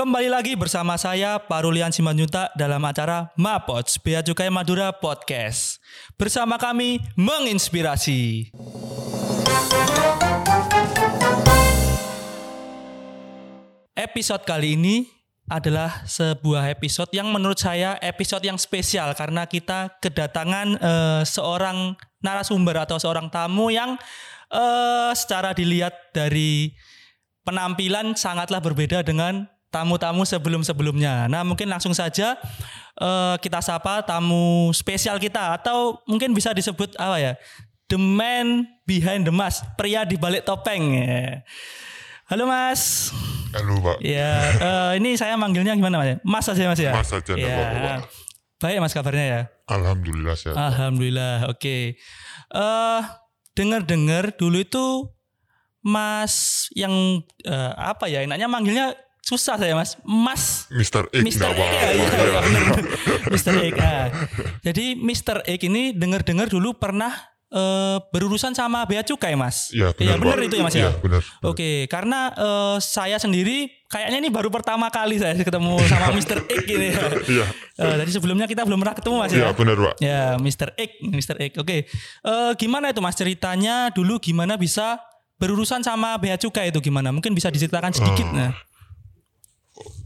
Kembali lagi bersama saya Parulian Simanjuta dalam acara Mapots Bea Cukai Madura Podcast. Bersama kami menginspirasi. Episode kali ini adalah sebuah episode yang menurut saya episode yang spesial karena kita kedatangan eh, seorang narasumber atau seorang tamu yang eh, secara dilihat dari penampilan sangatlah berbeda dengan tamu-tamu sebelum-sebelumnya. Nah, mungkin langsung saja eh, kita sapa tamu spesial kita atau mungkin bisa disebut apa ya? The man behind the mask, pria di balik topeng. Halo Mas. Halo Pak. Ya, eh, ini saya manggilnya gimana Mas? Mas aja Mas ya. Mas aja, Ya. Baik Mas kabarnya ya. Alhamdulillah sehat. Ah. Alhamdulillah. Oke. Eh dengar-dengar dulu itu Mas yang eh, apa ya enaknya manggilnya susah saya Mas. Mas Mr. X Mr. nggak X ya, ya. Mr. X. ah. Jadi Mr. X ini dengar-dengar dulu pernah eh, berurusan sama bea cukai Mas. Iya, benar. benar Pak. itu ya Mas ya. Iya benar. Oke, karena eh, saya sendiri kayaknya ini baru pertama kali saya ketemu sama Mr. X ini. ya. Iya. Eh, dari sebelumnya kita belum pernah ketemu Mas Iya ya. benar Pak. Ya, Mr. X, Mr. X. Oke. Eh, gimana itu Mas ceritanya dulu gimana bisa berurusan sama bea cukai itu gimana? Mungkin bisa diceritakan sedikit Oh. nah.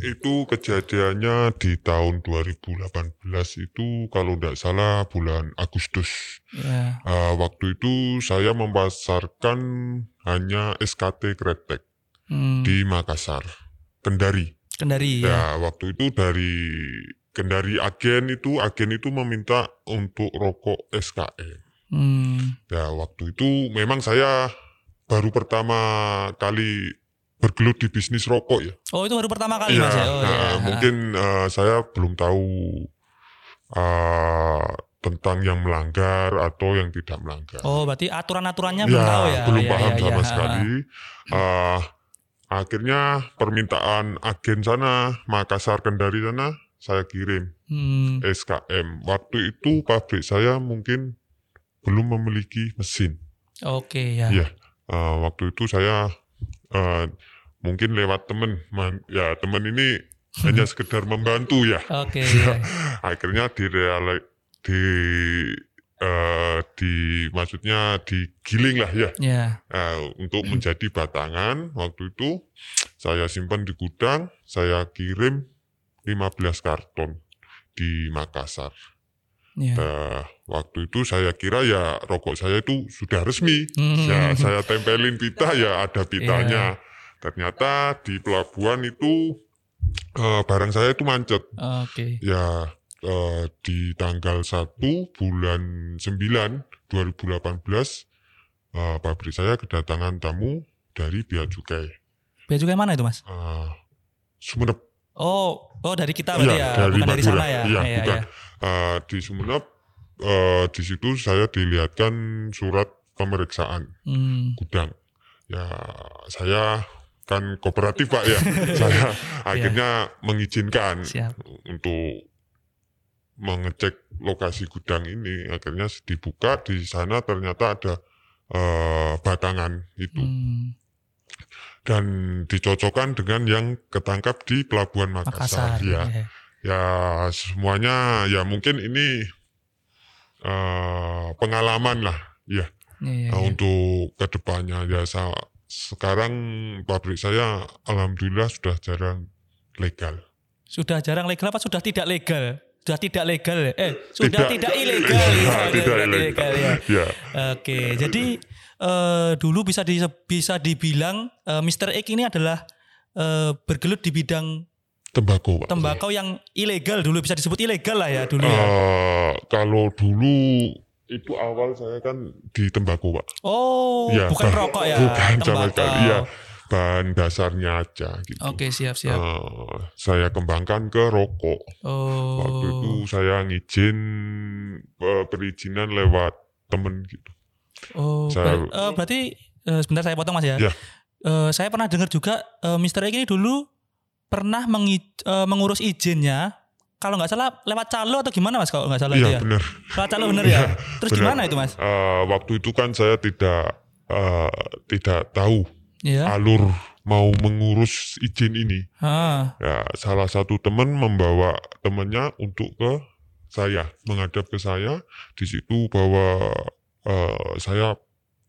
Itu kejadiannya di tahun 2018 itu kalau tidak salah bulan Agustus. Ya. Ah, waktu itu saya memasarkan hanya SKT Kretek Hmm, di Makassar, Kendari. Kendari ya. Ya, waktu itu dari Kendari agen itu agen itu meminta untuk rokok SKM. Hmm, Ya waktu itu memang saya baru pertama kali bergelut di bisnis rokok ya. Oh, itu baru pertama kali Iya, Mas ya. Oh, nah, iya. mungkin eh, saya belum tahu eh, tentang yang melanggar atau yang tidak melanggar. Oh, berarti aturan-aturannya belum tahu ya. belum Iya, paham iya, sama iya. sekali. Eh, akhirnya permintaan agen sana, Makassar Kendari sana, saya kirim Hmm, SKM. Waktu itu pabrik saya mungkin belum memiliki mesin. Oke ya. Iya. Eh, waktu itu saya eh, mungkin lewat temen, Man- ya temen ini hanya sekedar membantu ya. Oke ya. Akhirnya di di eh, di maksudnya digiling lah ya Ya. Eh, untuk menjadi batangan. Waktu itu saya simpan di gudang, saya kirim 15 karton di Makassar. Ya. Nah, waktu itu saya kira ya rokok saya itu sudah resmi. Hmm. Ya, saya tempelin pita ya ada pitanya. Ternyata di pelabuhan itu eh, barang saya itu macet. Oke. Ya eh, di tanggal 1 bulan 9 2018 eh, pabrik saya kedatangan tamu dari Bea Cukai. Bea cukai mana itu, Mas? Eh, Sumenep. Oh, oh dari kita berarti Iya, ya, dari bukan dari Madura. sana ya. Iya, Iya, bukan. iya. Eh, di Sumenep eh, di situ saya dilihatkan surat pemeriksaan Hmm. gudang. Ya, saya kan kooperatif Pak ya. saya akhirnya mengizinkan Siap. untuk mengecek lokasi gudang ini. Akhirnya dibuka di sana ternyata ada eh, batangan itu Hmm. dan dicocokkan dengan yang ketangkap di Pelabuhan Makassar. Makassar. ya. iya. ya semuanya ya mungkin ini eh, pengalaman lah ya Iya, iya, Nah, iya. untuk ke depannya ya sa- sekarang pabrik saya alhamdulillah sudah jarang legal Sudah jarang legal apa sudah tidak legal? Sudah tidak legal ya? Eh, sudah tidak, Tidak. ilegal. Ya, ya. tidak ilegal. ya. ya Oke, jadi eh, dulu bisa di, bisa dibilang eh, Mr. X ini adalah eh, bergelut di bidang tembakau Pak. tembakau yang ilegal dulu bisa disebut ilegal lah ya dulu ya. Kalau dulu itu awal saya kan di tembakau pak Oh, Ya, bukan bah- rokok ya, bukan sama tembakau. sekali ya bahan dasarnya aja gitu Oke, siap siap. Eh, saya kembangkan ke rokok oh. Waktu itu saya ngizin eh, perizinan lewat temen gitu. Oh, Saya- ber- eh, berarti eh, sebentar saya potong Mas ya. Ya. Eh, saya pernah dengar juga eh, Mr. X ini dulu pernah mengi- mengurus izinnya kalau nggak salah lewat calo atau gimana Mas kalau nggak salah itu Iya ya. benar. Lewat calo bener ya. Iya, Terus bener. gimana itu Mas? Eh, waktu itu kan saya tidak eh, tidak tahu Iya. alur mau mengurus izin ini. Ah, Ya, salah satu teman membawa temannya untuk ke saya, menghadap ke saya. Di situ bahwa eh, saya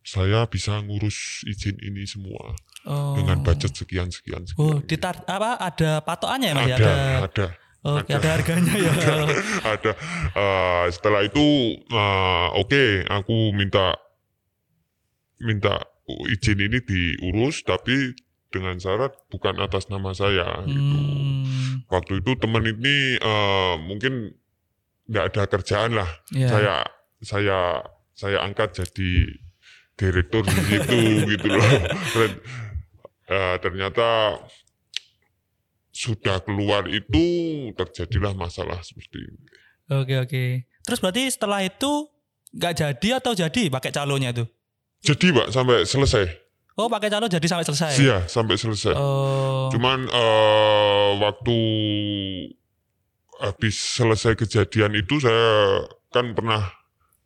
saya bisa ngurus izin ini semua oh. dengan budget sekian sekian sekian. Oh, ditar apa ada patokannya ya Mas? ya? ada, Ada, ada, Oke, ada. ada harganya ya. ada. Eh, setelah itu, eh, oke, aku minta minta izin ini diurus, tapi dengan syarat bukan atas nama saya. Gitu. Hmm, Waktu itu teman ini eh, mungkin nggak ada kerjaan lah. ya. Saya saya saya angkat jadi direktur di situ gitu loh. Eh, ternyata sudah keluar itu terjadilah masalah seperti ini. Oke oke. Terus berarti setelah itu nggak jadi atau jadi pakai calonnya itu? Jadi pak sampai selesai, Oh pakai calon jadi sampai selesai. iya sampai selesai. Oh. Cuman eh, waktu habis selesai kejadian itu saya kan pernah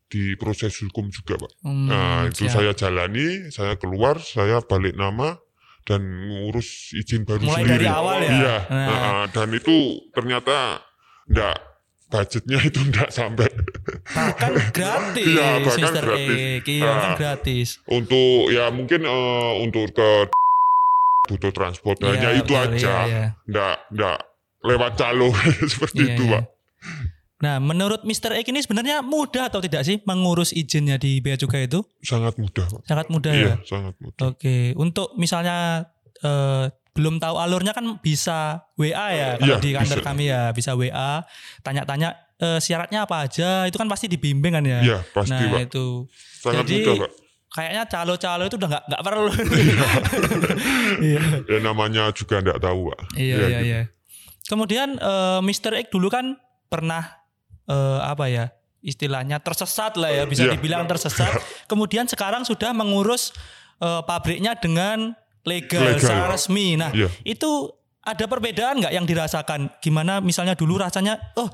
di proses hukum juga pak. Hmm, Nah itu siap. saya jalani, saya keluar, saya balik nama dan ngurus izin baru Mulai sendiri. dari awal ya? Iya. Nah. nah, dan itu ternyata enggak budgetnya itu enggak sampai bahkan gratis, Iya, bahkan Mr. gratis. Ek. Iya, kan Ah. gratis. untuk ya mungkin eh, untuk ke butuh transport hanya Iya, itu betul, aja. iya, iya. Enggak enggak lewat calo seperti Iya, itu, iya. Pak. Nah, menurut Mr. Ek ini sebenarnya mudah atau tidak sih mengurus izinnya di Bea Cukai itu? Sangat mudah. Sangat mudah Iya, ya. sangat mudah. Oke, untuk misalnya eh, belum tahu alurnya kan bisa WA ya kalau Iya, di kantor bisa. kami ya bisa WA, tanya-tanya eh, syaratnya apa aja, itu kan pasti dibimbing kan ya. Iya, pasti, nah Pak. itu Sangat jadi- mudah, Pak. kayaknya calo-calo itu udah nggak nggak perlu. Iya. Ya namanya juga enggak tahu, Pak. Iya Ya, iya gitu. iya. Kemudian eh, Mr. X dulu kan pernah eh, apa ya istilahnya tersesat lah ya bisa Iya. dibilang tersesat. Kemudian sekarang sudah mengurus eh, pabriknya dengan legal, Legal. secara resmi. Nah Iya. itu ada perbedaan nggak yang dirasakan? Gimana misalnya dulu rasanya oh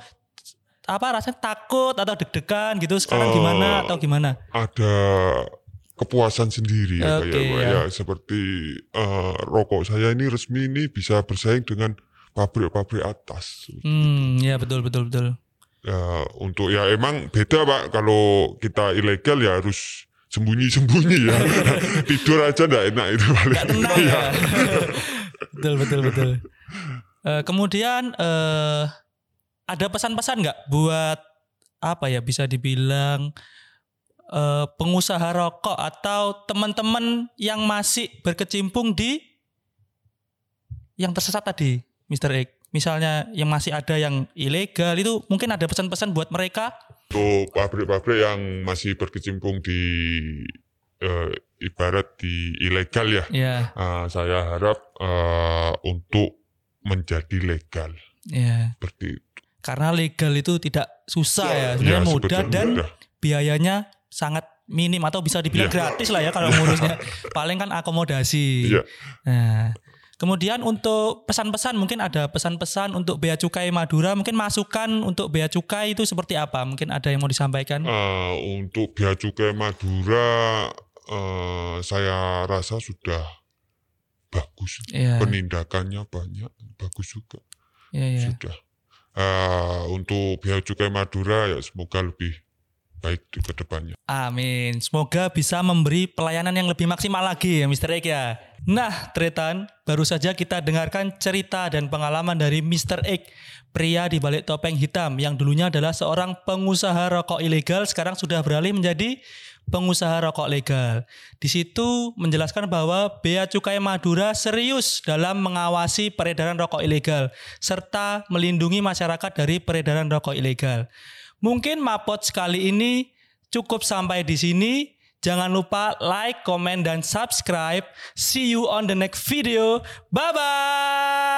apa rasanya takut atau deg-degan gitu sekarang Oh. gimana atau gimana? ada kepuasan sendiri ya Oke, kayak Pak. ya. ya seperti eh, rokok saya ini resmi ini bisa bersaing dengan pabrik-pabrik atas Hmm ya betul betul betul. Ya untuk ya emang beda pak kalau kita ilegal ya harus sembunyi-sembunyi ya tidur aja nggak enak itu paling Gak tenang ya. betul betul betul. Eh, kemudian eh ada pesan-pesan nggak buat apa ya bisa dibilang eh, pengusaha rokok atau teman-teman yang masih berkecimpung di yang tersesat tadi, Mr. X. Misalnya yang masih ada yang ilegal itu mungkin ada pesan-pesan buat mereka. untuk pabrik-pabrik yang masih berkecimpung di eh, ibarat di ilegal ya Ya, ah, saya harap eh, untuk menjadi legal ya. seperti itu. Karena legal itu tidak susah ya, Ya, sebenarnya mudah sebetulnya dan mudah. biayanya sangat minim atau bisa dibilang Iya. gratis lah ya kalau ngurusnya. Paling kan akomodasi. Iya. Nah, kemudian untuk pesan-pesan mungkin ada pesan-pesan untuk bea cukai Madura, mungkin masukan untuk bea cukai itu seperti apa? Mungkin ada yang mau disampaikan? Eh, untuk bea cukai Madura eh, saya rasa sudah bagus Iya. penindakannya banyak bagus juga Iya, iya. sudah Eh, untuk bea cukai Madura ya semoga lebih baik di ke depannya Amin. Semoga bisa memberi pelayanan yang lebih maksimal lagi ya Mr. X ya. Nah, Tretan, baru saja kita dengarkan cerita dan pengalaman dari Mr. X, pria di balik topeng hitam yang dulunya adalah seorang pengusaha rokok ilegal, sekarang sudah beralih menjadi pengusaha rokok legal. Di situ menjelaskan bahwa Bea Cukai Madura serius dalam mengawasi peredaran rokok ilegal serta melindungi masyarakat dari peredaran rokok ilegal. Mungkin mapot sekali ini cukup sampai di sini. Jangan lupa like, comment, dan subscribe. See you on the next video. Bye-bye.